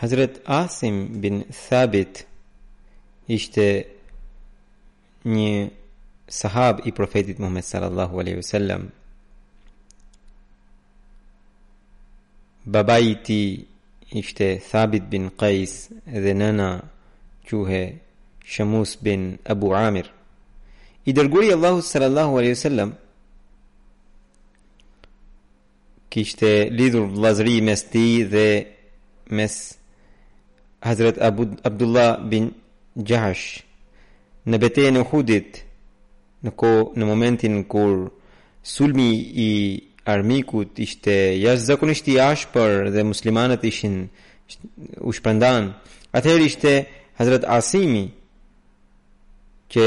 Hazret Asim bin Thabit ishte një sahab i profetit Muhammed sallallahu alaihi wasallam. Babai i tij ishte Thabit bin Qais dhe nëna quhej Shamus bint Abu Amir. I dërguari i Allahut sallallahu alaihi wasallam kishte lidhur vëllazëri mes tij dhe mes Hazret Abdullah bin Jahsh. Në betejën e Uhudit, në ko, në momentin kur sulmi i armikut ishte jashtëzakonisht i ashpër dhe muslimanët ishin u shpërndanë. Atëherë ishte Hazret Asimi që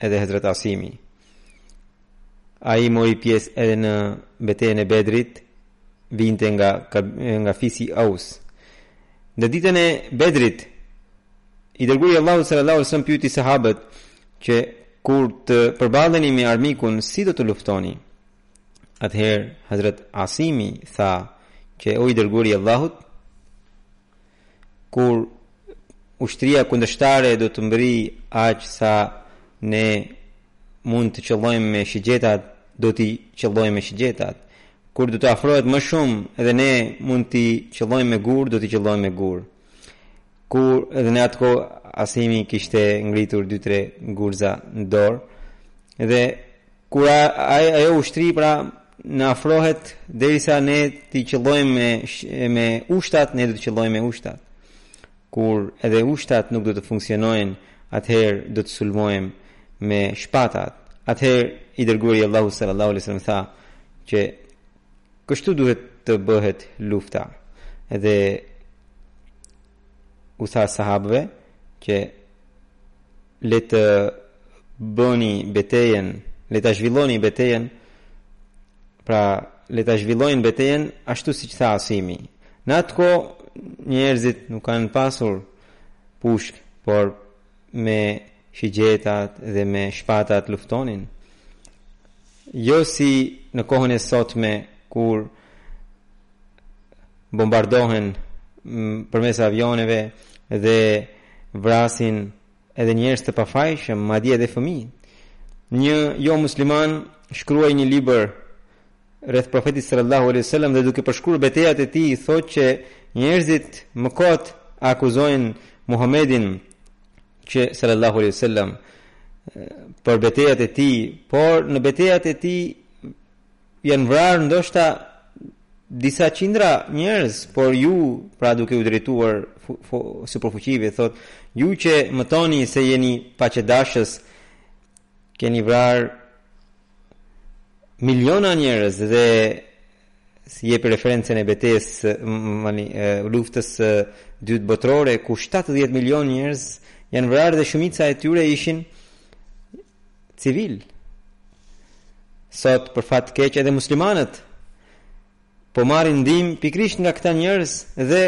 edhe Hazret Asimi. Ai mori pjesë edhe në betejën e Bedrit, vinte nga nga fisi Aus. Në ditën e Bedrit, i dërguari i Allahut sallallahu alaihi wasallam pyeti sahabët që kur të përballeni me armikun, si do të luftoni? Atëherë Hazrat Asimi tha që o i dërguari i Allahut, Kur ushtria kundërshtare do të mbërrijë aq sa ne mund të qëllojmë me shigjetat, do t'i qëllojmë me shigjetat. Kur do të afrohet më shumë dhe ne mund t'i qëllojmë me gurë, do t'i qëllojmë me gurë. Kur edhe në atë kohë Asimi kishte ngritur 2-3 gurza në dorë dhe Kur ajo, ajo ushtri pra na afrohet derisa ne t'i qëllojmë me, me ushtat, ne do t'i qëllojmë me ushtat. Kur edhe ushtat nuk do të funksionojnë, atëherë do të sulmojmë me shpatat. Atëherë i dërguari i Allahut sallallahu alaihi wasallam tha që kështu duhet të bëhet lufta. Edhe u tha sahabëve që le të bëni betejën, le ta zhvilloni betejën, pra le ta zhvillojnë betejën ashtu siç tha Asimi. Në atë kohë njerëzit nuk kanë pasur pushkë, por me shigjetat dhe me shpatat luftonin. Jo si në kohën e sotme kur bombardohen përmes avioneve dhe vrasin edhe njerëz të pafajshëm, madje edhe fëmijë. Një jo musliman shkruajti një libër rreth profetit sallallahu alaihi wasallam dhe duke përshkruar betejat e tij thotë që njerëzit më kot akuzojnë Muhamedin që sallallahu alaihi wasallam për betejat e tij, por në betejat e tij Janë vrarë ndoshta disa qindra njerëz, por ju, pra duke u drejtuar superfuqive, thotë, ju që mëtoni se jeni paqedashës, keni vrarë miliona njerëz dhe jep referencën e betejës, luftës së dytë botërore ku 70 milionë njerëz janë vrarë dhe shumica e tyre ishin civil. Sot për fat keq edhe muslimanët po marrin ndihmë pikërisht nga këta njerëz dhe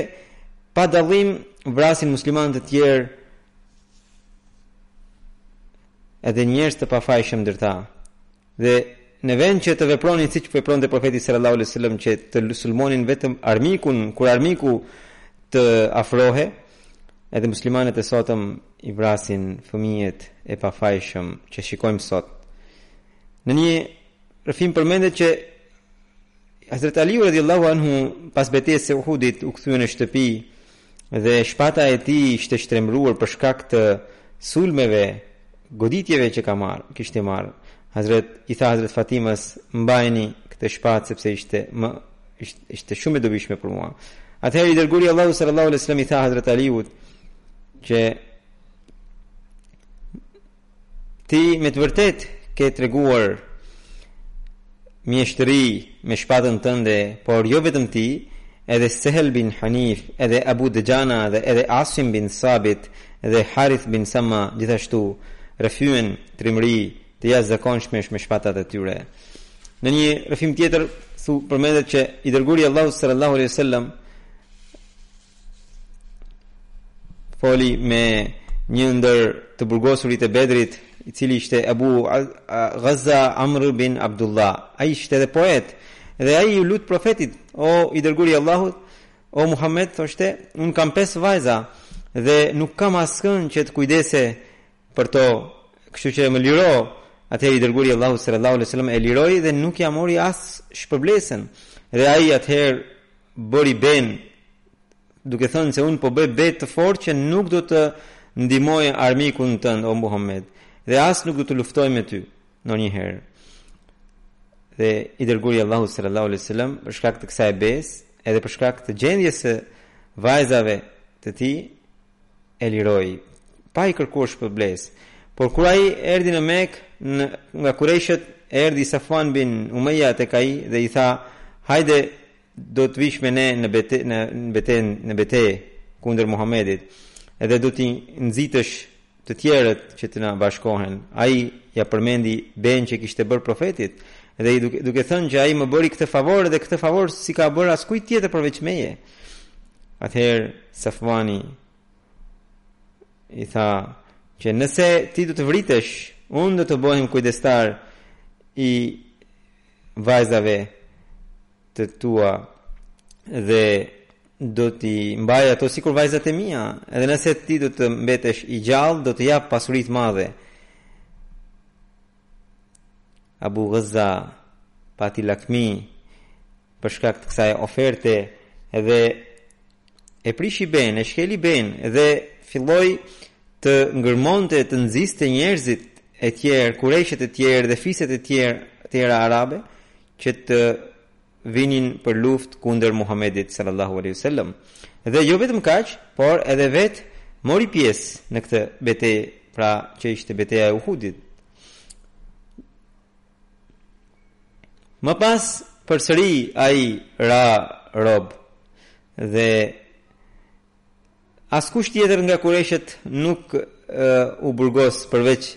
pa dallim vrasin muslimanë të tjerë edhe njerëz të pafajshëm ndër ta. Dhe në vend që të vepronin siç vepronte profeti sallallahu alaihi wasallam që të sulmonin vetëm armikun kur armiku të afrohej, edhe muslimanët e sotëm i vrasin fëmijët e pafajshëm që shikojmë sot. Në një rrëfim përmendet që Hazrat Ali radiallahu anhu pas betejës së Uhudit u kthye në shtëpi dhe shpata e tij ishte shtrembruar për shkak të sulmeve, goditjeve që ka marrë, kishte marr. Hazrat i tha Hazrat Fatimës, mbajeni këtë shpatë sepse ishte më ishte shumë e dobishme për mua. Atëherë i dërguari i Allahut sallallahu alaihi wasallam i tha Hazrat Aliut që ti me të vërtetë ke treguar mjeshtëri me shpatën tënde, por jo vetëm ti, edhe Sehel bin Hanif, edhe Abu Dexhana, edhe, edhe Asim bin Sabit, edhe Harith bin Samma, gjithashtu, rrëfyen trimëri të jashtëzakonshme me shpatat e tyre. Në një rrëfim tjetër thu përmendet që i dërguari i Allahut sallallahu alaihi wasallam foli me një ndër të burgosurit e Bedrit, i cili ishte Abu Ghazza Amr bin Abdullah. Ai ishte edhe poet dhe ai iu lut profetit, o i dërguari i Allahut, o Muhammed, thoshte, unë kam pesë vajza dhe nuk kam askën që të kujdeset për to, kështu që më liro, atëherë i dërguari i Allahut sallallahu alaihi wasallam e liroi dhe nuk ia mori as shpërblesën. Dhe ai atëherë bëri benë duke thënë se unë po bëj be të fortë që nuk do të ndihmoj armikun tënd o Muhammed dhe as nuk do të luftoj me ty ndonjëherë. Dhe i dërguari i Allahut sallallahu alaihi wasallam për shkak të kësaj besë, edhe për shkak të gjendjes së vajzave të tij, e liroi, pa i kërkuar shpërblesë. Por kur ai erdhi në Mekë, nga Kurejshët erdhi Safwan bin Umejja tek ai dhe i tha: "Hajde, do të vish me ne në bete, në bete, në bete kundër Muhamedit dhe do t'i nxitësh të tjerët që të na bashkohen." Ai ia përmendi benë që kishte bërë Profetit dhe i duke, duke thënë që ai më bëri këtë favor dhe këtë favor s'ia ka bërë askujt tjetër përveç meje. Atëherë Safwani i tha që nëse ti do të vritesh, unë do të bëhem kujdestar i vajzave të tua dhe do t'i mbaj ato sikur vajzat e mia, edhe nëse ti do të mbetesh i gjallë, do të jap pasuri të madhe. Abu Ghazza pati lakmi për shkak të kësaj oferte dhe e prishi benë, e shkeli benë dhe filloi të ngërmonte të nxiste njerëzit e tjerë, kurejshët e tjerë dhe fiset e tjerë tjera arabe që të vinin për luftë kundër Muhamedit sallallahu alaihi wasallam. Dhe jo vetëm kaq, por edhe vetë mori pjesë në këtë betejë, pra që ishte beteja e Uhudit. Më pas përsëri ai ra rob dhe Askush tjetër nga Kurejshët nuk u burgos përveç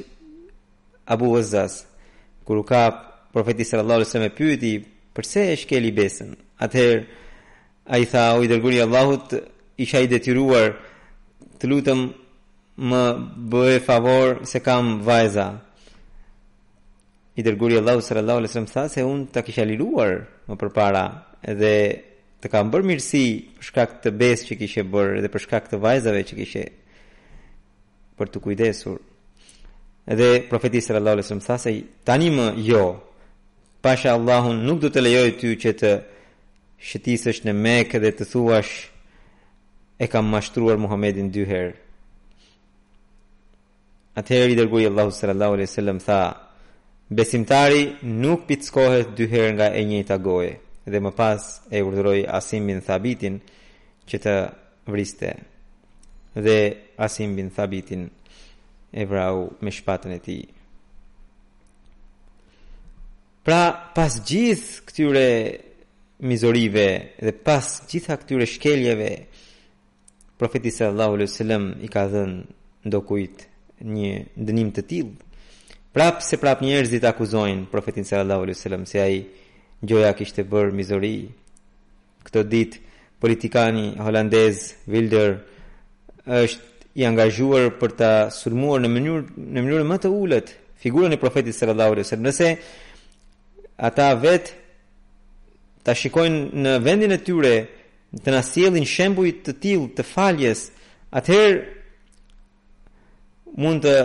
Abu Azzas. Kur u kap, Profeti sallallahu alejhi ve sellem e pyeti, "Përse e shkeli besën?" Atëherë ai tha, "O i dërguari i Allahut, isha i detyruar, të lutem më bëj favor se kam vajza." I dërguari i Allahut sallallahu alejhi ve sellem tha se unë ta kisha liruar më përpara dhe të kam bërë mirësi për shkak të besës që kishe bërë dhe për shkak të vajzave që kishe për të kujdesur. Dhe profeti sallallahu alejhi ve sellem tha se tani më jo. Pasha Allahun nuk do të lejoj ty që të shëtisësh në Mekë dhe të thuash e kam mashtruar Muhamedin dy herë. Atëherë i dërguari i Allahut sallallahu alejhi wasallam tha, Besimtari nuk pickohet dy herë nga e njëjta gojë, dhe më pas e urdhëroi Asim bin Thabitin që ta vriste. Dhe Asim bin Thabitin e vrau me shpatën e tij. Pra, pas gjithë këtyre mizorive dhe pas gjithë këtyre shkeljeve Profeti sallallahu alejhi ve sellem i ka dhënë ndokujt një dënim të tillë. Prap se prap njerëzit akuzojnë Profetin sallallahu alejhi ve sellem se ai gjoja kishte bërë mizori. Këto ditë politikani holandez Wilder është i angazhuar për ta sulmuar në mënyrë në mënyrën më të ulët figurën e profetit sallallahu alaihi wasallam. Nëse ata vetë ta shikojnë në vendin e tyre të na sjellin shembuj të tillë të faljes, atëherë mund të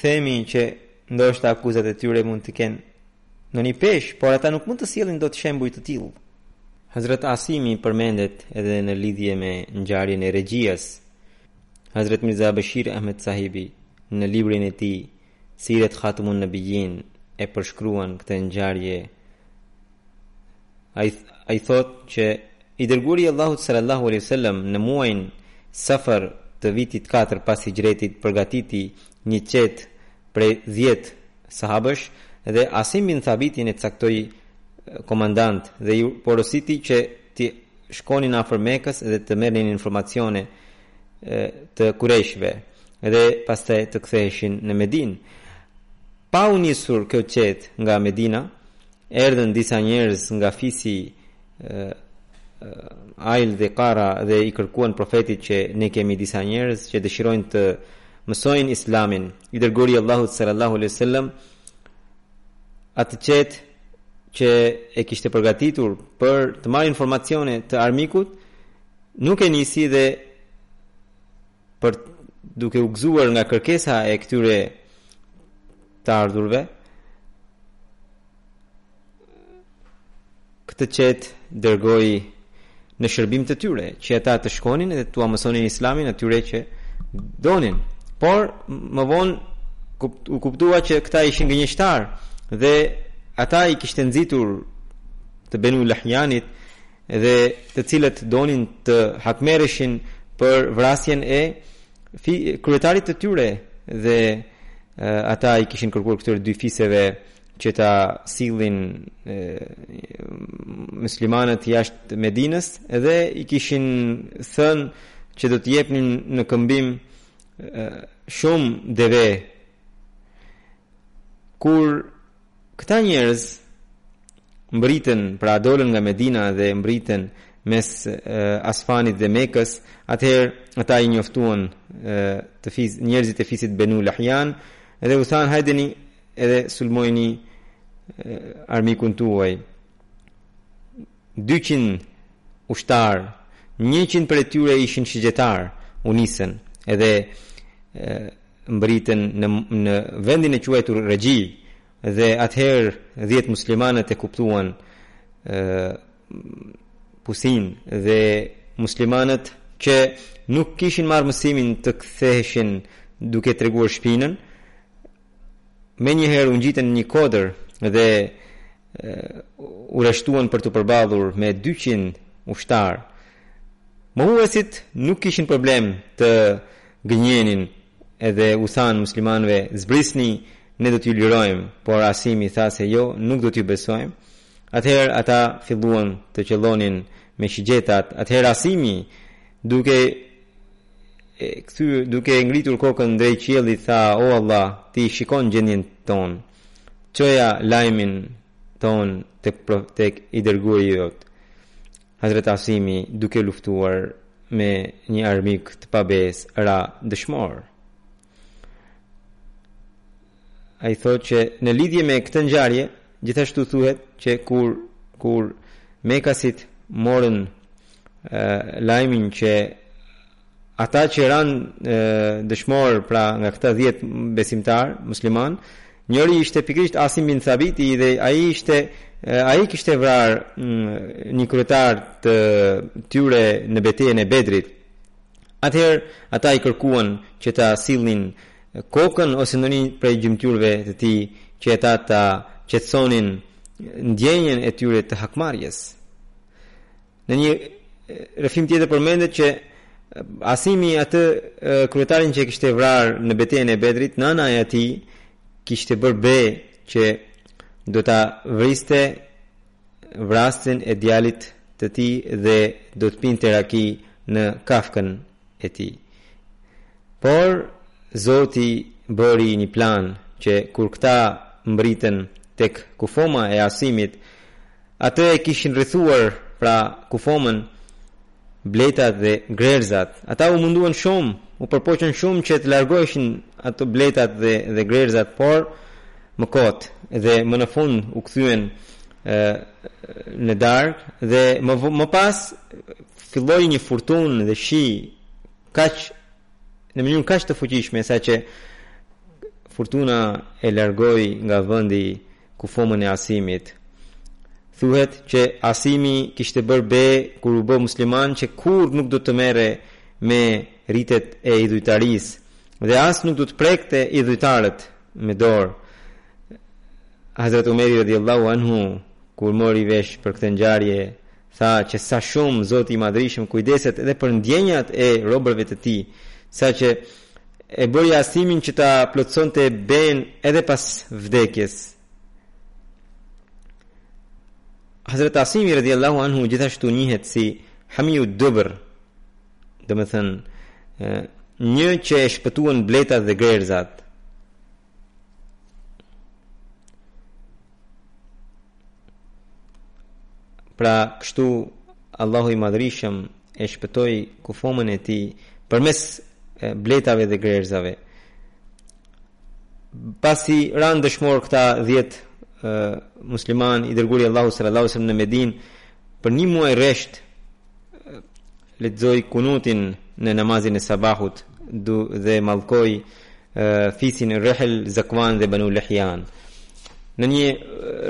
themi që ndoshta akuzat e tyre mund të kenë ndonjë peshë, por ata nuk mund të sjellin dot shembuj të tillë. Hazret Asimi përmendet edhe në lidhje me ngjarjen e Rexhies. Hazret Mirza Bashir Ahmed Sahibi në librin e tij Siret Khatamun Nabiyyin e përshkruan këtë ngjarje Ai ai thotë që i dërguari i Allahut sallallahu alejhi wasallam në muajin Safar të vitit katër pas Hixhretit përgatiti një çetë prej dhjetë sahabësh dhe Asim bin Thabitin e caktoi komandant dhe i porositi që të shkonin afër Mekës dhe të merrnin informacione të Kurejshëve dhe pastaj të ktheheshin në Medinë. Pa u nisur kjo çetë nga Medina, erdhën disa njerëz nga fisi Ail dhe Qara dhe i kërkuan Profetit që ne kemi disa njerëz që dëshirojnë të mësojnë Islamin. I dërguari i Allahut sallallahu alaihi wasallam atë çetë që e kishte përgatitur për të marrë informacione të armikut, nuk e nisi dhe por duke u gëzuar nga kërkesa e këtyre të ardhurve këtë çetë dërgoi në shërbim të tyre që ata të shkonin dhe t'ua mësonin islamin atyre që donin por më vonë u kuptua që këta ishin gënjeshtarë dhe ata i kishte nxitur të Benu Lahjanit dhe të cilët donin të hakmerreshin për vrasjen e kryetarit të tyre dhe ata i kishin kërkuar këtyre dy fiseve që t'i sillnin muslimanët jashtë Medinës dhe i kishin thënë që do të jepnin në këmbim shumë deve kur Këta njerëz mbërritën, pra dolën nga Medina dhe mbërritën mes Asfanit dhe Mekës, atëherë ata i njoftuan të fis, njerëzit e fisit Benu Lahjan dhe u thanë hajdeni edhe sulmojni armikun tuaj. Dyqind ushtarë, njëqind prej tyre ishin shigjetarë, u nisën dhe mbërritën në në vendin e quajtur Rexhi dhe atëherë dhjetë muslimanët e kuptuan pusin dhe muslimanët që nuk kishin marrë mësimin të ktheheshin duke treguar shpinën menjëherë u ngjitën në një kodër dhe u rreshtuan për t'u përballur me dyqind ushtarë. Mohuesit nuk kishin problem të gënjenin dhe u thanë muslimanëve, Zbrisni, ne do t'ju lirojmë, por Asimi tha se jo, nuk do t'ju besojmë. Atëherë ata filluan të qëllonin me shigjetat. Atëherë Asimi, duke E kthy duke ngritur kokën drejt qiellit tha, O Allah, ti shikon gjendjen tonë. Çoja lajmin tonë tek tek i dërguari jot. Hazret Asimi duke luftuar me një armik të pabesë ra dëshmor. Ai thotë që në lidhje me këtë ngjarje, gjithashtu thuhet që kur kur mekasit morën lajmin që ata që ranë dëshmorë pra nga këta 10 besimtarë muslimanë, njëri ishte pikërisht Asim bin Thabiti dhe ai ishte ai kishte vrarë një kryetar të tyre në betejën e Bedrit. Atëherë ata i kërkuan që ta sillnin kokën ose ndonjë prej gjymtyrëve të tij që ata ta qetësonin ndjenjën e tyre të hakmarrjes. Në një rrëfim tjetër përmendet që Asimi atë kryetarin që kishte vrarë në betejën e Bedrit, nëna e atij kishte bërë be që do ta vriste vrasësin e djalit të tij dhe do të pinte raki në kafkën e tij. Por Zoti bëri një plan që kur këta mbërritën tek kufoma e Asimit, atë e kishin rrethuar pra kufomën, bletët dhe grerzat. Ata u munduan shumë, u përpoqën shumë që të largoheshin ato bletët dhe dhe grerzat, por më kot dhe më në fund u kthyen në darkë dhe më më pas filloi një furtunë dhe shi kaq në mënyrë kaq të fuqishme saqë furtuna e largoi nga vendi kufomën e Asimit. Thuhet që Asimi kishte bërë be kur u bë musliman që kurrë nuk do të merrej me ritet e idhujtarisë dhe as nuk do të prekte idhujtarët me dorë. Hazrat Omeri radiallahu anhu kur mori vesh për këtë ngjarje Tha që sa shumë Zoti i Madhërishëm kujdeset edhe për ndjenjat e robërve të Tij, saqë e bëri Asimin që ta plotësonte benë edhe pas vdekjes. Hazrat Asimi radiallahu anhu gjithashtu njihet si Hamiu Dubr, domethënë, një që e shpëtuan bletat dhe grerzat. Pra kështu Allahu i madrishëm e shpëtoi kufomën e tij përmes bletave dhe grerzave. Pasi ranë dëshmorë këta 10 muslimanë i dërguari i Allahut sallallahu alaihi wasallam në Medinë për një muaj rresht lexoi kunutin në namazin e sabahut dhe mallkoi fisin Rihel, Zakwan dhe Banu Lihjan. Në një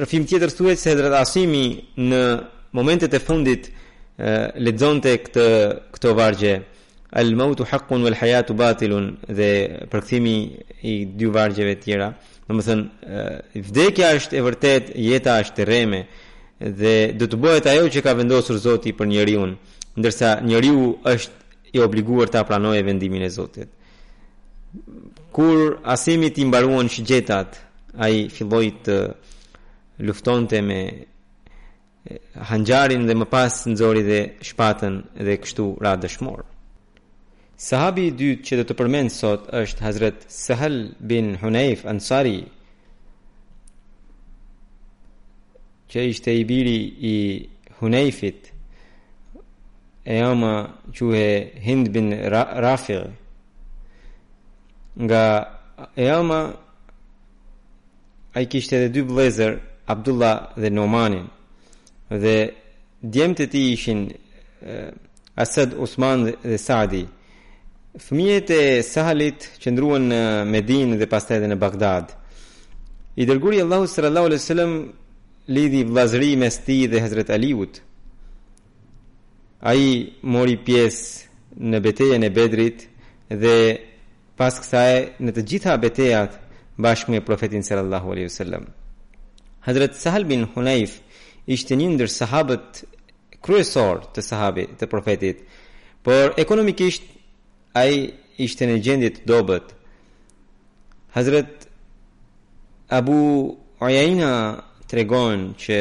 rrëfim tjetër thuhet se Hazrat Asimi në momentet e fundit lexonte këtë këto vargje Al mautu haqqun wal hayatu batilun dhe përkthimi i dy vargjeve të tjera. Domethënë vdekja është e vërtetë, jeta është e rreme dhe do të bëhet ajo që ka vendosur Zoti për njeriun, ndërsa njeriu është i obliguar ta pranojë vendimin e Zotit. Kur Asimit i mbaruan shigjetat, ai filloi të luftonte me hanxharin dhe më pas nxori dhe shpatën dhe kështu ra dëshmor. Sahabi i dytë që do të përmend sot është Hazrat Sahal bin Hunayf Ansari. që ishte i biri i Hunejfit, e ëma quhej Hind bin Rafi, nga e ëma ai kishte edhe dy vëllezër, Abdullah dhe Nomanin, dhe djemtë e tij ishin Asad, Usman dhe Sadi, Fëmijët e Sahlit qëndruan në Medinë dhe pastaj edhe në Bagdad. I dërguari i Allahut sallallahu alaihi wasallam lidhi vëllazëri mes tij dhe Hazrat Aliut. Ai mori pjesë në betejën e Bedrit dhe pas kësaj në të gjitha betejat bashkë me Profetin sallallahu alaihi wasallam. Hazrat Sahal bin Hunayf ishte një ndër sahabët kryesor të sahabëve të Profetit, por ekonomikisht ai ishte në gjendje të dobët. Hazrat Abu Uyaina tregon që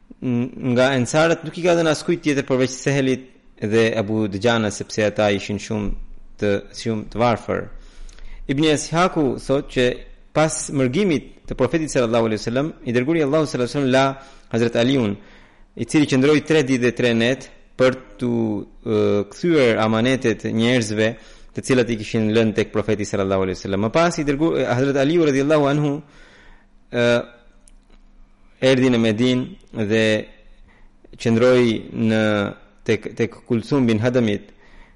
nga ensarët nuk i ka dhënë askujt tjetër përveç Sehelit dhe Abu Duxhana sepse ata ishin shumë të shumë të varfër. Ibn Ishaku thotë që pas mërgimit të profetit sallallahu alaihi wasallam, i dërguari i Allahut sallallahu alaihi wasallam la Hazrat Aliun, i cili qëndroi 3 ditë dhe 3 net për t'u kthyer amanetet njerëzve të cilat i kishin lënë tek profeti sallallahu alaihi wasallam. Më pas i dërguari Hazrat Aliu radhiyallahu anhu Erdhi në Medinë dhe qëndroi në tek tek Kulsum bin Hadamit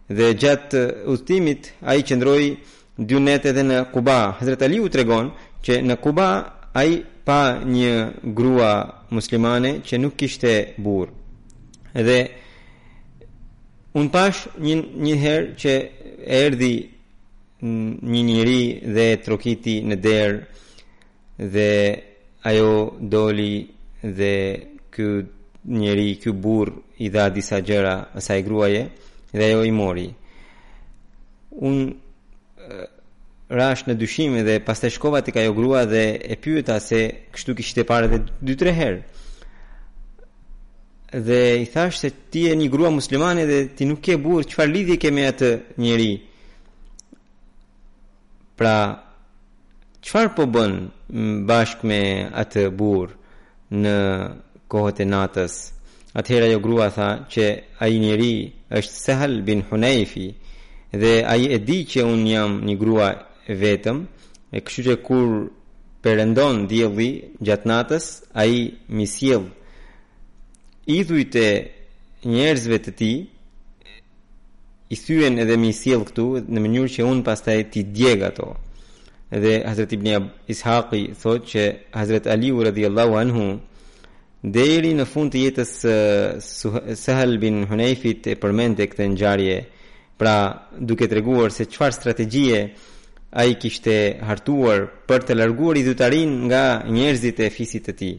dhe gjatë udhëtimit ai qëndroi dy net edhe në Kuba. Hazrat Aliu tregon që në Kuba ai pa një grua muslimane që nuk kishte burrë. Dhe unë pashë një një herë që erdhi një njeri dhe trokiti në derë Dhe ajo doli dhe ky njeri, ky burrë i dha disa gjëra asaj gruaje dhe ajo i mori. Unë rashë në dyshim dhe pastaj shkova tek ajo grua dhe e pyeta se kështu kisha parë edhe 2-3 herë. Dhe i thashë se ti je një grua muslimane dhe ti nuk ke burrë, çfarë lidhje ke me atë njeri? Pra çfarë po bën bashkë me atë burrë në kohët e natës? Atëherë ajo grua tha që ai njeri është Sahal bin Hunayfi dhe ai e di që unë jam një grua e vetëm, e kështu që kur perëndon dielli gjatë natës, ai m'i sjell idhujt e njerëzve të tij i thyen edhe m'i sjell këtu në mënyrë që unë pastaj t'i djeg ato dhe Hazrat Ibn Ishaqi thotë që Hazrat Aliu radhiyallahu anhu deri në fund të jetës së Sahal bin Hunayfit e përmendte këtë ngjarje pra duke treguar se çfarë strategjie ai kishte hartuar për ta larguar idhujtarinë nga njerëzit e fisit të tij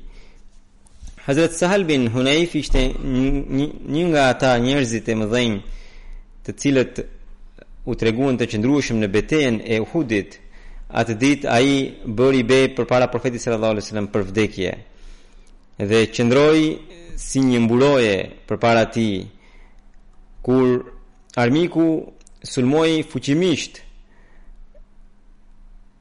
Hazrat Sahal bin Hunayf ishte një nga ata njerëzit e mëdhenj të cilët u treguan të qëndrueshëm në betejën e Uhudit. Atë ditë ai bëri be përpara Profetit sallallahu alaihi wasallam për vdekje dhe qëndroi si një mburoje përpara tij kur armiku sulmoi fuqimisht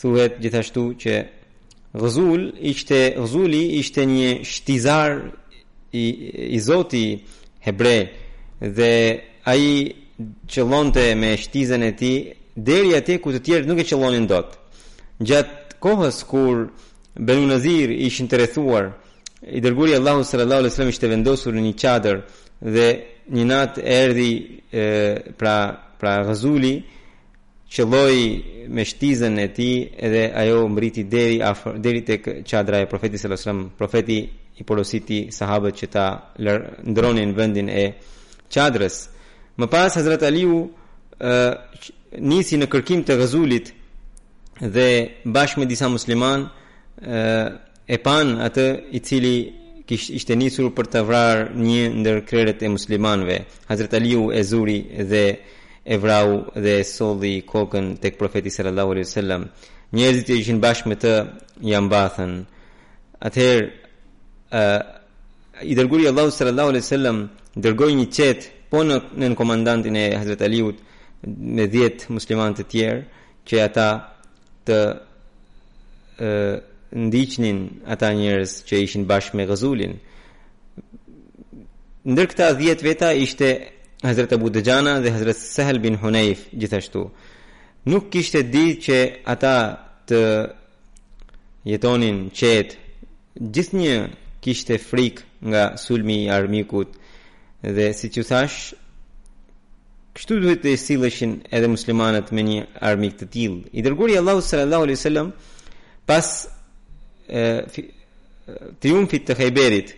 Thuhet gjithashtu që Ghzul ishte Ghzuli ishte një shtizar i, i zoti hebre dhe ai qëllonte me shtizën e tij deri atje ku të tjerët nuk e qëllonin dot. Gjatë kohës kur Banu Nazir ishin të rrethuar, i Dërguari i Allahut sallallahu alaihi wasallam ishte vendosur në një çadër dhe një natë erdhi e, pra pra Ghazuli qëlloi me shtizën e tij dhe ajo mbërriti deri afër deri tek çadra e Profetit sallallahu alajhi wasallam. Profeti i porositi sahabët që ta ndërronin vendin e çadrës. Më pas Hazrat Aliu nisi në kërkim të Ghazulit dhe bashkë me disa muslimanë e panë atë i cili kish, ishte nisur për të vrarë një ndër krerët e muslimanëve. Hazrat Aliu e zuri dhe e vrau dhe e solli kokën tek Profeti sallallahu alejhi ve sellem. Njerëzit që ishin bashkë me të ia mbathën. Atëherë ë i dërguari i Allahut sallallahu alejhi ve sellem dërgoi një çetë po nën komandantin e Hazrat Aliut me 10 muslimanë të tjerë që ata të ndiqnin ata njerëz që ishin bashkë me Ghazulin. Ndër këta 10 veta ishte Hazrat Abu Daxhana dhe Hazrat Sahel bin Hunayf gjithashtu. Nuk kishte ditë që ata të jetonin qetë. Gjithnjë kishte frikë nga sulmi i armikut dhe siç e thashë Kështu duhej të silleshin edhe muslimanët me një armik të tillë. I dërguari i Allahut sallallahu alaihi wasallam pas e, fi, e, triumfit të Khayberit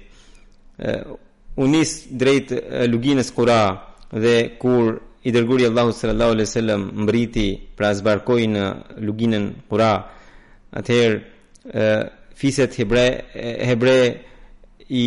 u nis drejt luginës Qura dhe kur i dërguari i Allahut sallallahu alaihi wasallam mbërriti pra zbarkoi në luginën Qura atëherë fiset hebre hebre i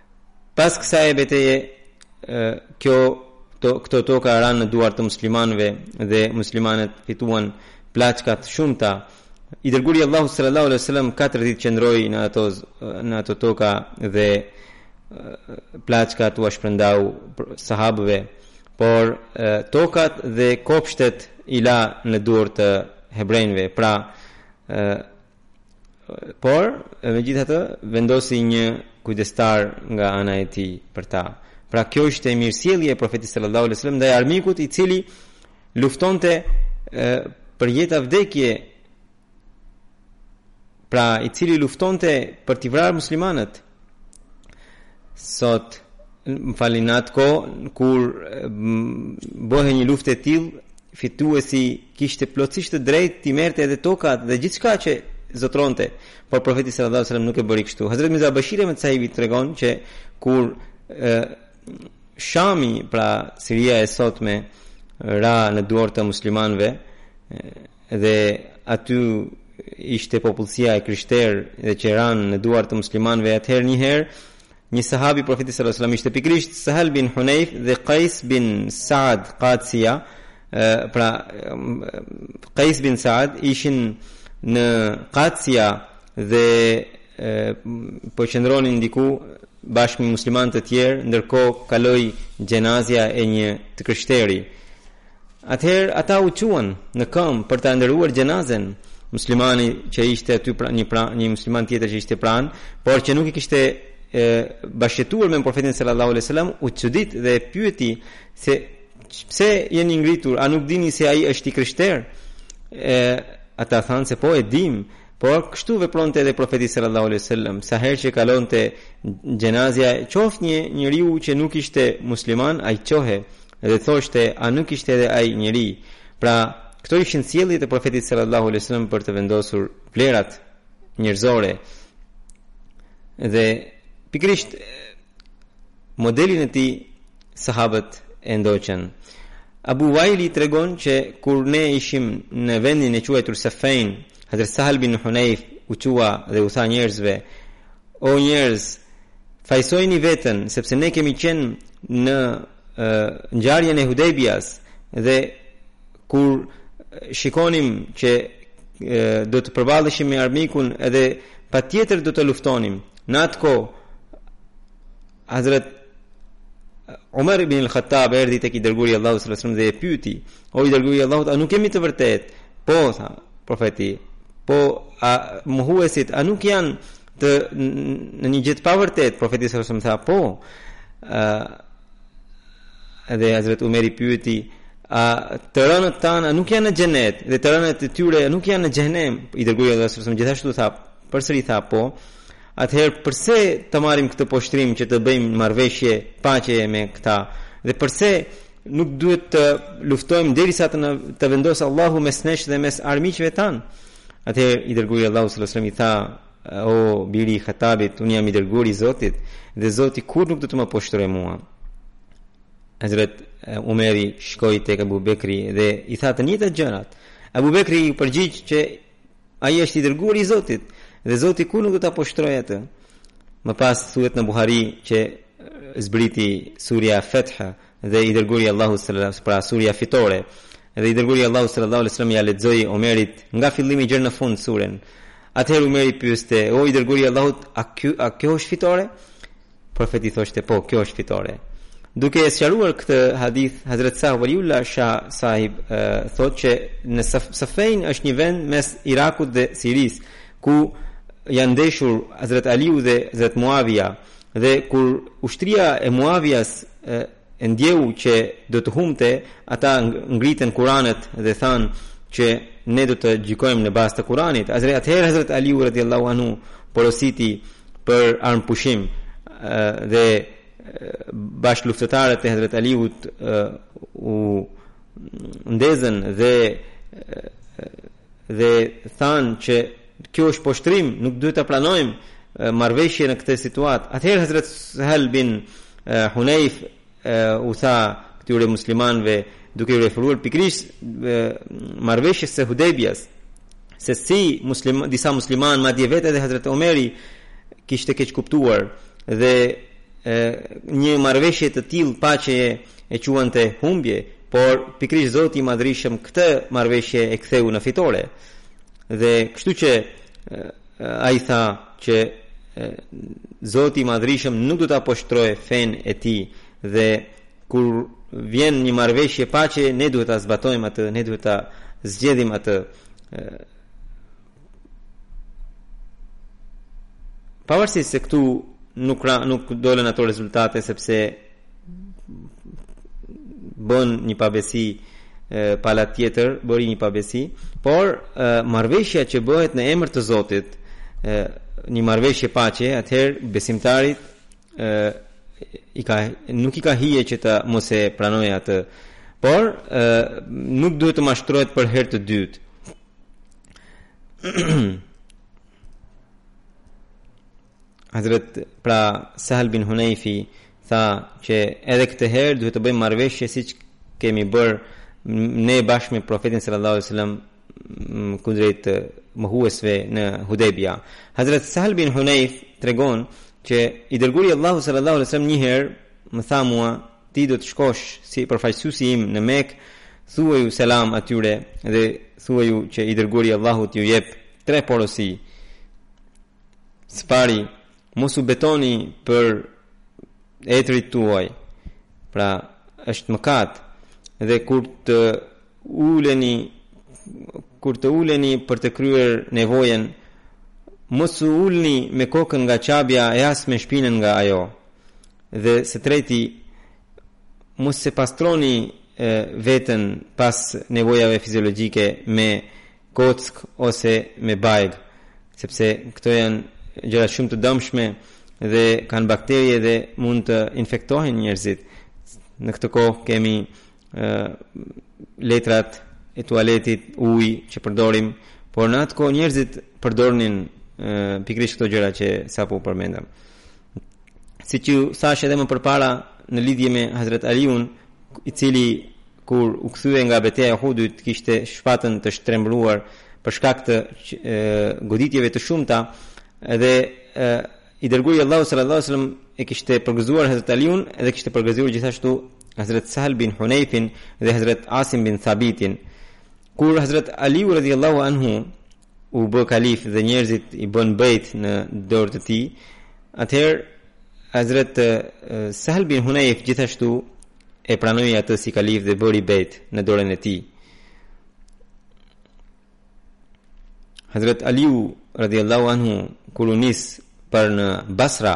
Pas kësaj beteje, kjo to, këto toka ranë në duar të muslimanëve dhe muslimanët fituan plaçka të shumta. I dërguari i Allahut sallallahu alaihi wasallam 4 ditë qëndroi në ato në ato toka dhe plaçkat ua shpërndau sahabëve, por tokat dhe kopshtet i la në duar të hebrenjve. Pra, Por, e megjithatë, vendosi një kujdestar nga ana e tij për ta. Pra kjo ishte e mirësjellje e profetit sallallahu alaihi wasallam ndaj armikut i cili luftonte për jetë a vdekje pra i cili luftonte për t'i vrarë muslimanët Sot, më falin në atë kohë, kur bëhe një luftë e tillë, fituesi kishte plotësisht të drejtë t'i merrte edhe tokat dhe gjithçka që zotëronte, por profeti sallallahu alejhi wasallam nuk e bëri kështu. Hazret Mirza Bashir Ahmed Sahibi tregon që kur e, Shami, pra Siria e sotme, ra në duar të muslimanve, dhe aty ishte popullsia e krishterë dhe që ranë në duar të muslimanëve atëherë një herë një sahabi i profetit sallallahu alajhi wasallam ishte pikërisht Sahal bin Hunayf dhe Qais bin Saad Qadisia pra Qais bin Saad ishin në Qadisia dhe po qëndronin diku bashkë me muslimanë të tjerë ndërkohë kaloi xhenazia e një të krishteri Atëherë ata u çuan në këmbë për ta nderuar xhenazen. Muslimani që ishte aty pra, një pra, një musliman tjetër që ishte pranë, por që nuk kishte bashkëjetuar me profetin sallallahu alaihi wasallam u çudit dhe e pyeti se pse jeni ngritur a nuk dini se ai është i krishterë e ata thanë se po e dimë Por kështu vepronte edhe Profeti sallallahu alejhi wasallam, sa herë që kalonte xhenazja, qoftë një njeriu që nuk ishte musliman, ai çohej dhe thoshte, a nuk ishte edhe ai njeri? Pra, këto ishin sjelljet e Profetit sallallahu alejhi wasallam për të vendosur vlerat njerëzore. Dhe pikërisht modelin e tij sahabët e ndoqën. Abu Waili tregon që kur ne ishim në vendin e quajtur Safein, Hazrat Sahal bin Hunayf u çua dhe u tha njerëzve: O njerëz, fajësojeni veten, sepse ne kemi qenë në e, ngjarjen e Hudejbias dhe kur shikonim që e, do të përballeshim me armikun dhe patjetër do të luftonim. Në atë kohë Hazrat Umar ibn al-Khattab erdhi tek i dërguari i Allahut sallallahu alaihi wasallam dhe e pyeti: "O i dërguari i Allahut, a nuk kemi të vërtetë?" Po, tha profeti. Po, a mohuesit a nuk janë të në një gjë të pavërtetë? Profeti sallallahu alaihi wasallam tha: "Po." Ë dhe Hazrat Umar i pyeti: "A të rënët tanë nuk janë në xhenet dhe të rënët e tyre nuk janë në xhehenem?" I dërguari i Allahut sallallahu alaihi wasallam gjithashtu tha, përsëri tha: "Po." Atëherë përse ta marrim këtë poshtërim që të bëjmë marrëveshje paqeje me këta? Dhe përse nuk duhet të luftojmë derisa të na të vendosë Allahu mes nesh dhe mes armiqve tanë? Atëherë i dërguari i Allahut sallallahu alaihi wasallam i tha o biri i Khatabit, unë jam i dërguari i Zotit dhe Zoti kurrë nuk do të më poshtërojë mua. Hazrat eh, Umeri shkoi tek Abu Bekri dhe i tha të njëjtat gjëra. Abu Bekri iu përgjigj që Ai është i dërguari i Zotit dhe Zoti kurrë nuk do ta poshtërojë atë. Më pas thuhet në Buhari që zbriti surja Fath dhe i dërguari i Allahut sallallahu alaihi wasallam pra surja fitore dhe i dërguari i Allahut sallallahu alaihi wasallam ia lexoi Omerit nga fillimi deri në fund suren. Atëherë Omeri pyeste, "O i dërguar i Allahut, a kjo a kjo është fitore?" Profeti thoshte po, kjo është fitore. Duke e sqaruar këtë hadith, Hazrat Shah Waliullah Shah Sahib thotë që në Safein është një vend mes Irakut dhe Sirisë, ku janë ndeshur Hazrat Aliu dhe Hazrat Muavija dhe kur ushtria e Muavijas e ndjeu që do të humbte, ata ngritën Kuranet dhe thanë që ne do të gjykojmë në bazë të Kuranit. Atëherë atëherë Hazrat Aliu radiallahu anhu porositi për armëpushim dhe bashkëluftëtarët e Hazrat Aliut u ndezën dhe dhe thanë që Kjo është poshtërim, nuk duhet ta pranojmë marrëveshje në këtë situatë. Atëherë Hazret Sahel bin Hunayf u tha këtyre muslimanëve duke iu referuar pikërisht marrëveshjes së Hudejbias se si muslim, disa muslimanë madje vetë edhe Hazret Omeri kishte keqkuptuar dhe e, një marrëveshje të tillë paqeje e quante humbje, por pikërisht Zoti i Madhërishëm këtë marrëveshje e ktheu në fitore. Dhe kështu që ai tha që Zoti i Madhërishëm nuk do ta poshtërojë fenë e tij dhe kur vjen një marrëveshje paqe ne duhet ta zbatojmë atë, ne duhet ta zgjedhim atë. Pavarësisht se këtu nuk, nuk dolën ato rezultate sepse bënë një pabesi pala tjetër bëri një pabesi por marrëveshja që bëhet në emër të Zotit një marrëveshje paqe atëherë besimtarit i ka nuk i ka hije që ta mos e pranojë atë por nuk duhet të mashtrohet për herë të dytë Hazret pra Sahl bin Hunayfi tha që edhe këtë herë duhet të bëjmë marrëveshje siç kemi bërë ne bashkë me profetin sallallahu alaihi wasallam kundrejt mohuesve në Hudaybia. Hazrat Sahl bin Hunayf tregon që i dërguari i Allahut sallallahu alaihi wasallam një herë më tha mua ti do të shkosh si përfaqësuesi im në Mekë, thuaju selam atyre dhe thuaju që i dërguari i Allahut ju jep tre porosi. Së pari, mos u betoni për etrit tuaj. Pra, është mëkat. Dhe kur të uleni kur të uleni për të kryer nevojën, mos u ulni me kokën nga Qabja e as me shpinën nga ajo. Dhe së treti, mos e pastroni e, vetën pas nevojave fiziologjike me kockë ose me bajgë, sepse këto janë gjëra shumë të dëmshme dhe kanë bakterie dhe mund të infektohen njerëzit. Në këtë kohë kemi ë letrat e tualetit, ujin që përdorim, por në atë kohë njerëzit përdornin pikërisht këto gjëra që sapo përmendëm. Siç thashë edhe më përpara në lidhje me Hazrat Aliun, i cili kur u kthye nga beteja e Uhudit kishte shpatën të shtrembëruar për shkak të goditjeve të shumta dhe e, i dërguari i Allahut sallallahu alaihi wasallam e kishte përgëzuar Hazrat Aliun dhe kishte përgëzuar gjithashtu Hazrat Sahal bin Hunayfin dhe Hazrat Asim bin Thabitin. Kur Hazrat Aliu radhiyallahu anhu u bë kalif dhe njerëzit i bënë bejt në dorë të tij, atëherë Hazret Sahl bin Hunayf gjithashtu e pranoi atë si kalif dhe bëri bejt në dorën e tij. Hazret Aliu radhiyallahu anhu kur u nis për në Basra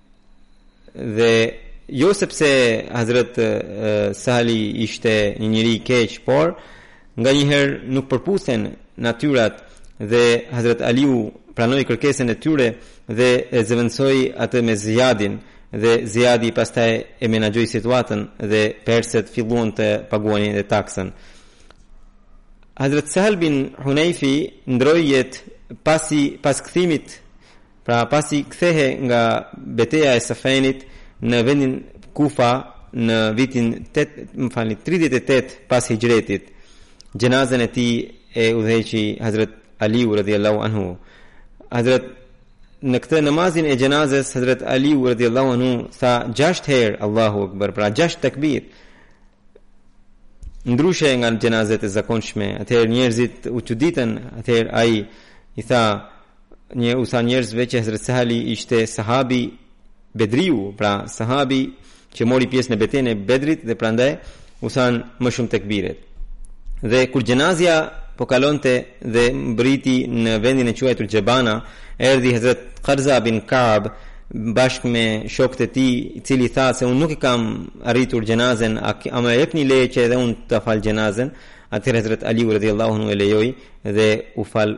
Dhe jo sepse Hazret Sahli ishte një njeri i keq, por nganjëherë nuk përputhen natyrat dhe Hazret Aliu pranoi kërkesën e tyre dhe e zëvendësoi atë me Ziyadin dhe Ziyadi pastaj e menaxhoi situatën dhe persët filluan të paguanin edhe taksën. Hazret Sahal bin Hunayfi ndërroi jetë pasi pas kthimit Pra pasi kthehej nga beteja e Sifinit në vendin Kufa në vitin 8, më falni, 38 pas Hijretit, xhenazën e tij e udhëheqi Hazrat Aliu radhiyallahu anhu. Hazrat në këtë namazin e xhenazës Hazrat Aliu radhiyallahu anhu tha 6 herë Allahu Akbar, pra 6 takbir. Ndryshe nga xhenazet e zakonshme, atëherë njerëzit u çuditën, atëherë ai i tha Ai u tha njerëzve që Hazret Sahli ishte sahabi bedriu, pra sahabi që mori pjesë në betejën e Bedrit dhe prandaj u thanë më shumë tekbiret. Dhe kur xhenazja po kalonte dhe mbërriti në vendin e quajtur Xhebana, erdhi Hazrat Qarza bin Ka'b bashkë me shokët e tij, i cili tha se unë nuk e kam arritur xhenazën, a, a më jepni leje që edhe unë të fal xhenazën? Atëherë Hazrat Ali radhiyallahu anhu e lejoi dhe u fal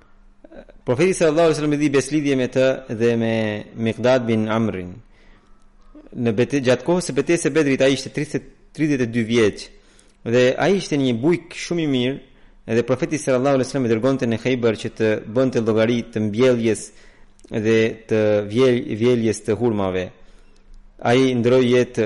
Profeti sallallahu alaihi wasallam i lidhi besëlidhje me të dhe me Miqdad bin Amrin. Në bete- gjatë kohës së betejës së Bedrit ai ishte 30 32 vjeç dhe ai ishte një bujk shumë i mirë dhe profeti sallallahu alaihi wasallam e dërgonte në Khaybar që të bënte llogari të mbjelljes dhe të vjel, vjeljes të hurmave. Ai ndërroi jetë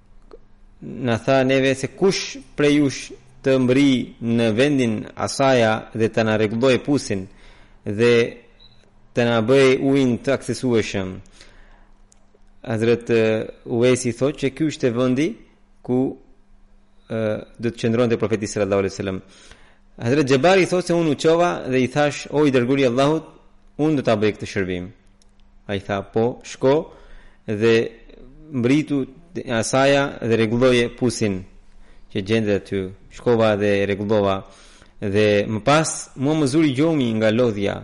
na tha neve se kush prej jush të mbërrijë në vendin Asaja dhe të na rregullojë pusin dhe të na bëjë ujin të aksesueshëm. Hazret Uesi thotë që ky është vendi ku do të qëndronte profeti sallallahu alaihi sallam. Hazret Xhebari thotë se unë u çova dhe i thashë, o i dërguari i Allahut, unë do ta bëj këtë shërbim. Ai tha, po, shko dhe mbërri te Asaja dhe rregulloje pusin që gjendet aty. Shkova dhe e rregullova dhe më pas mua më zuri gjumi nga lodhja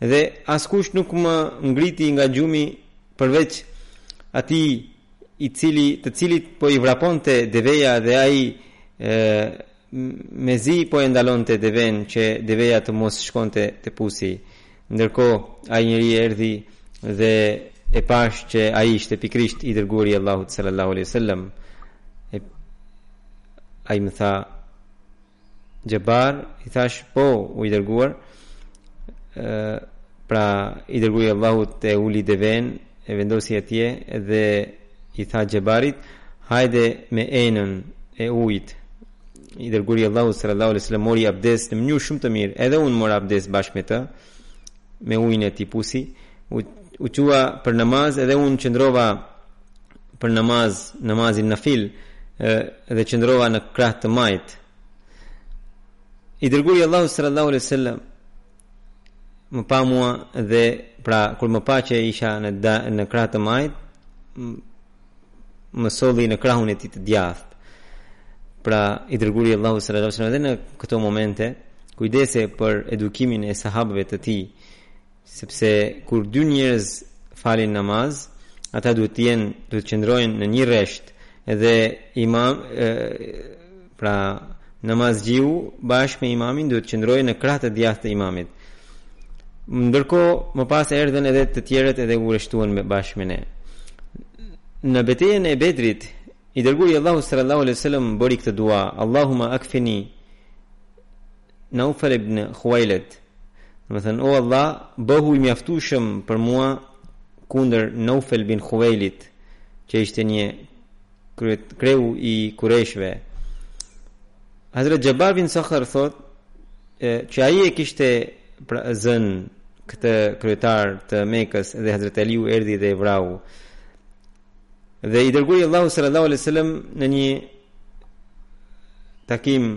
dhe askush nuk më ngriti nga gjumi përveç atij i cili të cilit po i vraponte deveja dhe ai Mezi po e ndalonte devenë që deveja të mos shkonte te pusi. Ndërkohë, ai njeri erdhi dhe e pashë që ai ishte pikërisht i dërguari i Allahut sallallahu alaihi wasallam. Ai më tha Xhebar, i thashë po o i dërguar. Ë pra i dërguari i Allahut e uli devenë e vendosi atje dhe i tha Xhebarit, hajde me enën e ujit. I dërguari i Allahut sallallahu alaihi wasallam mori abdes në mënyrë shumë të mirë. Edhe unë mora abdes bashkë me të me ujin e atij pusi. U, u çua për namaz, edhe unë qëndrova për namaz, namazin nafil dhe qëndrova në krah të majtë. I dërguari i Allahut sallallahu alaihi wasallam më pa mua dhe pra kur më pa që isha në da, në krah të majtë më solli në krahun e tij të djathtë pra i dërguari i Allahut sallallahu alaihi wasallam dhe në këto momente kujdesej për edukimin e sahabëve të tij sepse kur dy njerëz falin namaz ata duhet të jenë duhet të qëndrojnë në një rresht Edhe imami, pra namazxhiu bashkë me imamin duhet të qëndrojë në krah të djathtë të imamit. Ndërkohë, më pas erdhën edhe të tjerët edhe u rreshtuan bashkë me ne. Në betejën e Bedrit, i dërguari i Allahut sallallahu alaihi wasallam bëri këtë dua, Allahumma akfini Naufel bin Khuwailid, do të thënë o Allah, bëhu i mjaftueshëm për mua kundër Naufel bin Khuwailit, që ishte një kreu i kureshve. Hazrat Jabbar bin Sakhar thot që ai e kishte pra zën këtë kryetar të Mekës dhe Hazrat Aliu erdhi dhe e vrau. Dhe i dërguari i Allahut sallallahu alaihi wasallam në një takim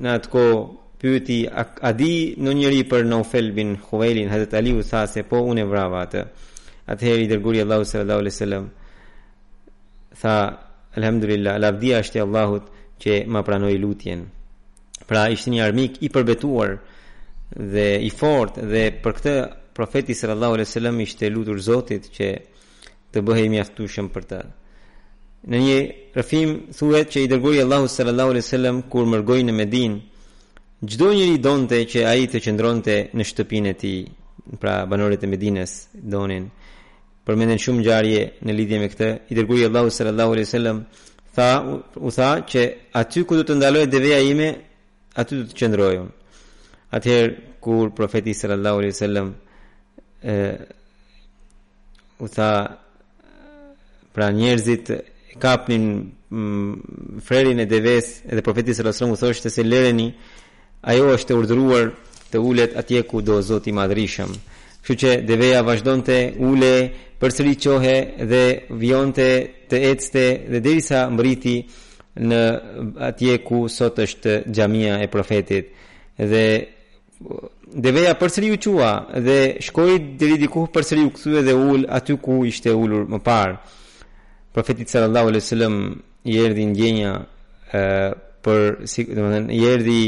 në atë kohë pyeti a, a di nonjëri për Naufel bin Khuwailin Hazrat Aliu tha se po unë e vrava atë. Atëherë i dërguari i Allahut sallallahu alaihi wasallam tha alhamdulillah lavdia është e Allahut që ma pranoi lutjen. Pra ishte një armik i përbetuar dhe i fortë dhe për këtë profeti sallallahu alaihi wasallam ishte lutur Zotit që të bëhej i mjaftueshëm për të. Në një rrëfim thuhet që i dërguari i Allahut sallallahu alaihi wasallam kur mërgoi në Medinë, çdo njeri donte që ai të qëndronte në shtëpinë e tij, pra banorët e Medinës donin. Përmenden shumë ngjarje në lidhje me këtë. I dërguari i Allahut sallallahu alaihi wasallam tha u tha që aty ku do të ndalojë deveja ime, aty do të qëndroj unë. Atëherë kur profeti sallallahu alaihi wasallam u tha pra njerëzit kapnin mm, frerin e deves edhe profeti sallallahu alajhi wasallam u thoshte se lereni ajo është e urdhëruar të ulet atje ku do Zoti i Madhërishëm kështu që deveja vazhdonte ulej përsëri çohej dhe vijonte të ecte dhe derisa mbriti në atje ku sot është xhamia e profetit dhe Deveja përsëri u çua dhe shkoi deri diku përsëri u kthye dhe u ul aty ku ishte ulur më parë. Profetit sallallahu alaihi wasallam i erdhi ndjenja ë për si do të thënë i erdhi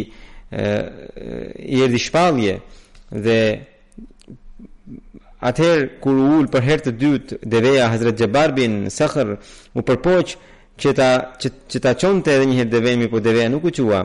ë i erdhi shpallje dhe atëherë kur u ul për herë të dytë deveja Hazrat Jabbar bin Sakhr u përpoq që ta që, që ta çonte edhe një herë devenë, po deveja nuk u çua.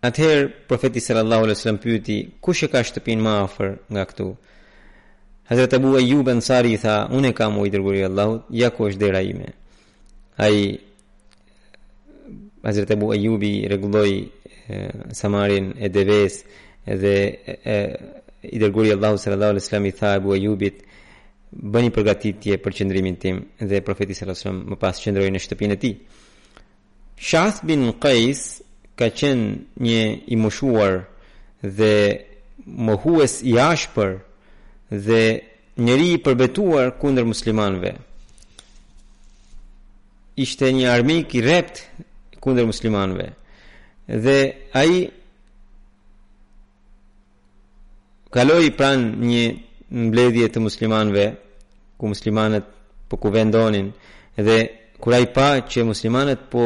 Atëherë Profeti sallallahu alejhi wasallam pyeti, kush e ka shtëpinë më afër nga këtu? Hazrat Abu Ayyub Ansari i tha, unë e kam o i dërguari i Allahut, ja ku është dera ime. Ai Hazrat Abu Ayyubi i rregulloi samarin e deves dhe e, i dërguari i Allahut sallallahu alejhi wasallam i tha Abu Ayyubit, bëni përgatitje për qëndrimin tim dhe profeti sallallahu alajhi wasallam më pas qëndroi në shtëpinë e tij. Shas bin Qais ka qenë një i moshuar dhe mohues i ashpër dhe njeri i përbetuar kundër muslimanëve. Ishte një armik i rreptë kundër muslimanëve. Dhe ai kaloi pranë një mbledhje të muslimanëve ku muslimanët po kuvendonin dhe kur ai pa që muslimanët po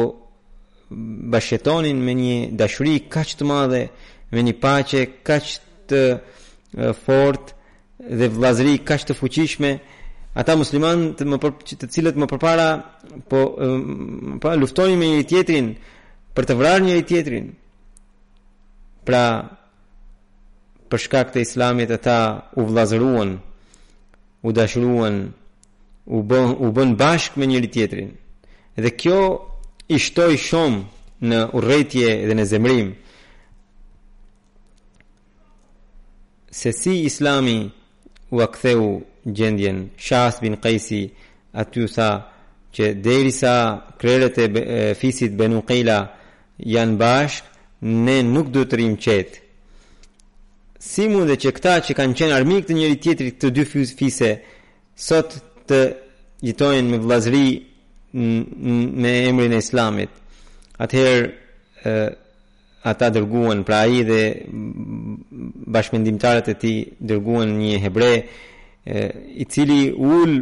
bashkëjetonin me një dashuri kaq të madhe, me një paqe kaq të fortë dhe vllazëri kaq të fuqishme, ata muslimanë të më për, të cilët më përpara po luftonin me njëri tjetrin për të vrarë njëri tjetrin. Pra, Për shkak të Islamit ata u vëllazëruan, u dashuruan, u bën u bën bashkë me njëri tjetrin. Dhe kjo i shtoi shumë në urrejtje dhe në zemrim. Sesi Islami ua ktheu gjendjen, Shas bin Qajsi aty tha që derisa krerët e fisit Benu Qila Janë bashkë ne nuk duhet të rrimë qetë si mundet që këta që kanë qenë armiq të njëri tjetrit të dy fise sot të jetojnë me vllazëri me emrin e islamit atëherë ata dërguan pra ai dhe bashkëmendimtarët e tij dërguan një hebre i cili u ul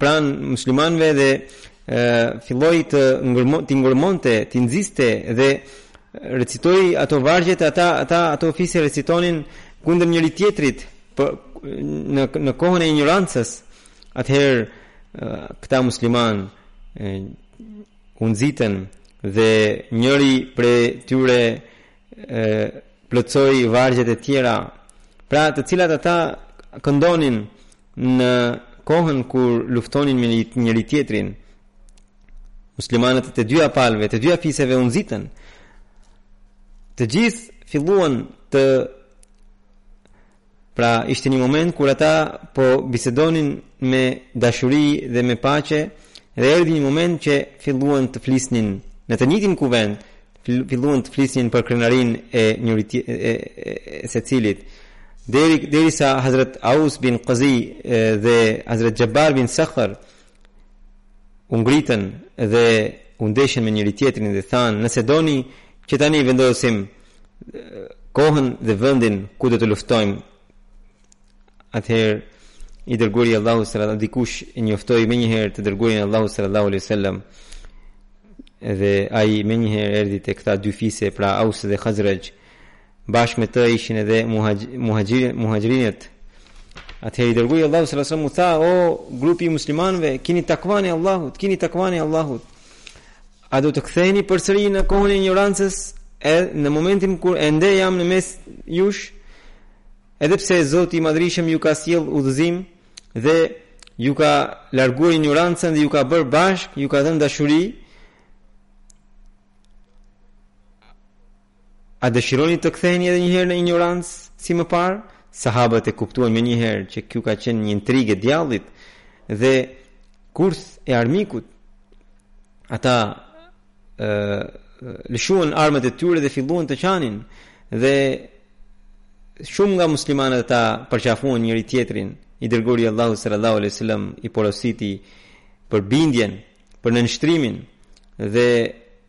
pranë muslimanëve dhe filloi t'i ngërmon t'i ngërmonte, t'i nxiste dhe recitoi ato vargjet ata ata ato fise recitonin kundër njëri tjetrit për në në kohën e injorancës. Atëherë këta muslimanë u nxitën dhe njëri prej tyre plotësoi vargjet e tjera, pra të cilat ata këndonin në kohën kur luftonin me njëri tjetrin. Muslimanët të dyja palëve, të dyja fiseve u nxitën. Të gjithë filluan të Pra, ishte një moment kur ata po bisedonin me dashuri dhe me paqe, dhe erdhi një moment që filluan të flisnin në të njëjtin kuvend, filluan të flisnin për krenarinë e njëri e, e, e secilit. Deri derisa Hazrat Aus bin Qazi dhe Hazrat Jabbar bin Sakhr u ngritën dhe u ndeshën me njëri tjetrin dhe thanë, nëse doni që tani vendosim kohën dhe vendin ku do të luftojmë atëherë i dërguari i Allahut sallallahu alaihi dikush e njoftoi menjëherë të dërguarin e Allahut sallallahu alaihi wasallam dhe ai menjëherë erdhi te këta dy fise pra Aus dhe Khazraj bashkë me të ishin edhe muhaxhirin muhaxhirinët atëherë i dërguari i Allahut sallallahu alaihi wasallam u tha o grupi i muslimanëve kini takvan e Allahut kini takvan e Allahut A do të ktheheni përsëri në kohën e injorancës e në momentin kur ende jam në mes jush? Edhe pse Zoti i Madhërishem ju ka sjellë udhëzim dhe ju ka larguar injorancën dhe ju ka bërë bashkë, ju ka dhënë dashuri, A dëshironi të ktheheni edhe njëherë në injorancë si më parë? Sahabët e kuptuan menjëherë që kjo ka qenë një intrigë e djallit dhe kurth e armikut. Ata ë lëshuan armët e tyre dhe filluan të qanin dhe shumë nga muslimanët ata përqafuan njëri tjetrin. I dërguari i Allahut sallallahu alaihi wasallam i porositi për bindjen, për nënshtrimin dhe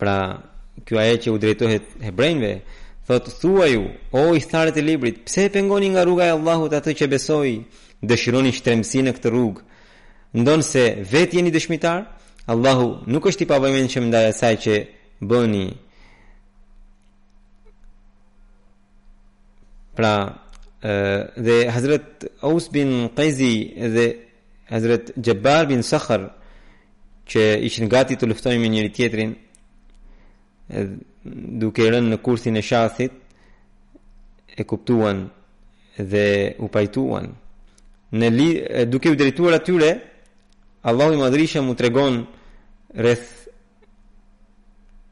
Pra, ky ajet që u drejtohet hebrenjve, thotë thuaj ju, o ithtarët e librit, pse e pengoni nga rruga e Allahut atë që besoi, dëshironi shtrembësi në këtë rrugë, ndonëse vetë jeni dëshmitarë, Allahu nuk është i pavëmendshëm ndaj asaj që bëni. Pra, dhe Hazret Aus bin Qejzi dhe Hazret Jabbar bin Sakhr që ishin gati të luftojnë me njëri tjetrin duke rënë në kurthin e Shasit e kuptuan dhe u pajtuan në li, duke u drejtuar atyre Allahu i Madhërishëm u tregon rreth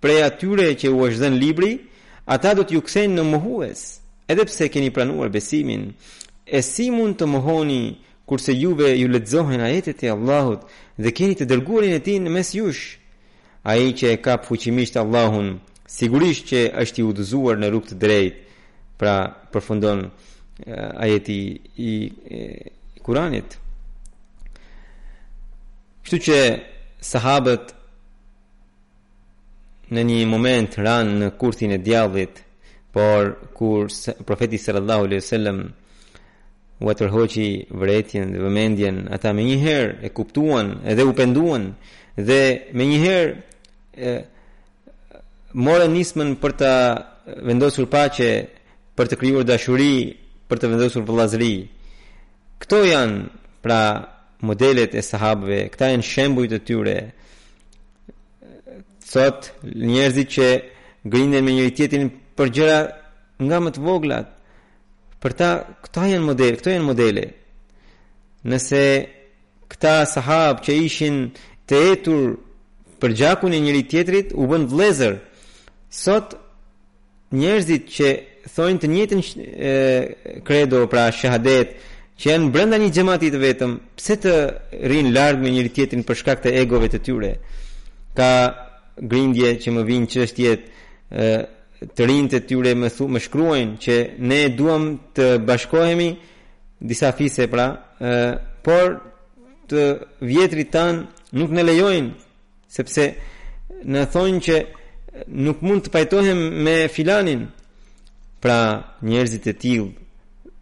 prej atyre që u është dhënë libri, ata do t'ju kthejnë në mohues, edhe pse keni pranuar besimin. E si mund të mohoni kurse juve ju lexohen ajetet e Allahut dhe keni të dërguarin e tij në mes jush? Ai që e kap fuqimisht Allahun, sigurisht që është i udhëzuar në rrugë të drejtë. Pra, përfundon eh, ajeti i eh, Kuranit. Kështu që sahabët në një moment ranë në kurthin e djallit, por kur profeti sallallahu alaihi wasallam u tërhoqi vërejtjen dhe vëmendjen, ata menjëherë e kuptuan dhe u penduan dhe menjëherë morën nismën për të vendosur paqe, për të krijuar dashuri, për të vendosur vëllazëri. Këto janë pra modelet e sahabëve, këta janë shembujt e tyre. Sot, njerëzit që grinden me njëri-tjetrin për gjëra nga më të voglat, për ta, këta janë modele, këto janë modele. Nëse këta sahabë që ishin të etur për gjakun e njëri-tjetrit, u bënë vëllezër, sot Njerëzit që thonë të njëjtën kredo, pra shahadet, që janë brenda një xhamati të vetëm, pse të rrinë larg me njëri-tjetrin për shkak të egove të tyre? Ka grindje që më vijnë çështjet e të rinjtë e tyre më thu, më shkruajnë që ne duam të bashkohemi disa fise pra, e, por të vjetrit tanë nuk na lejojnë Sepse na thonë që nuk mund të pajtohem me filanin, pra njerëzit e tillë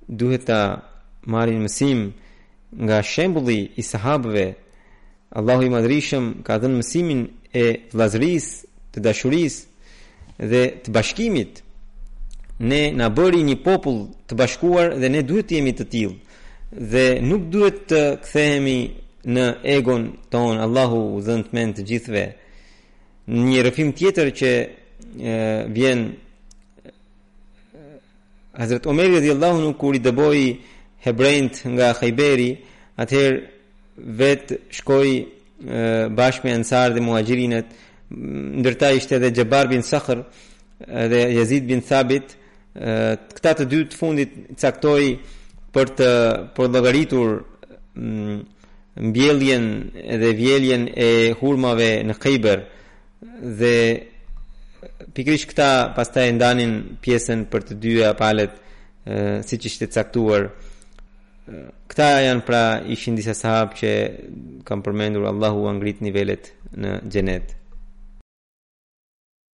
duhet ta marrin mësim nga shembulli i sahabëve. Allahu i Madhërishëm ka dhënë mësimin e vëllazërisë, të dashurisë dhe të bashkimit. Ne na bëri një popull të bashkuar dhe ne duhet të jemi të tillë. Dhe nuk duhet të kthehemi në egon tonë, Allahu u dhëntë mend të gjithëve. Një rrëfim tjetër që e, vjen Hazret Omeri radhiyallahu anhu kur i dëboi hebrenjtë nga Hajberi, atëherë vetë shkoi bashkë me Ansar dhe Muhaxhirinët, ndër ta ishte edhe Jabbar bin Sakhr dhe Yazid bin Thabit, Këta të dy të fundit caktoi për të përllogaritur mm, mbjelljen dhe vjeljen e hurmave në Hajber dhe pikërisht këta pastaj e ndanin pjesën për të dyja palët siç ishte caktuar këta janë pra ishin disa sahabë që kam përmendur Allahu ua ngrittë nivelet në xhenet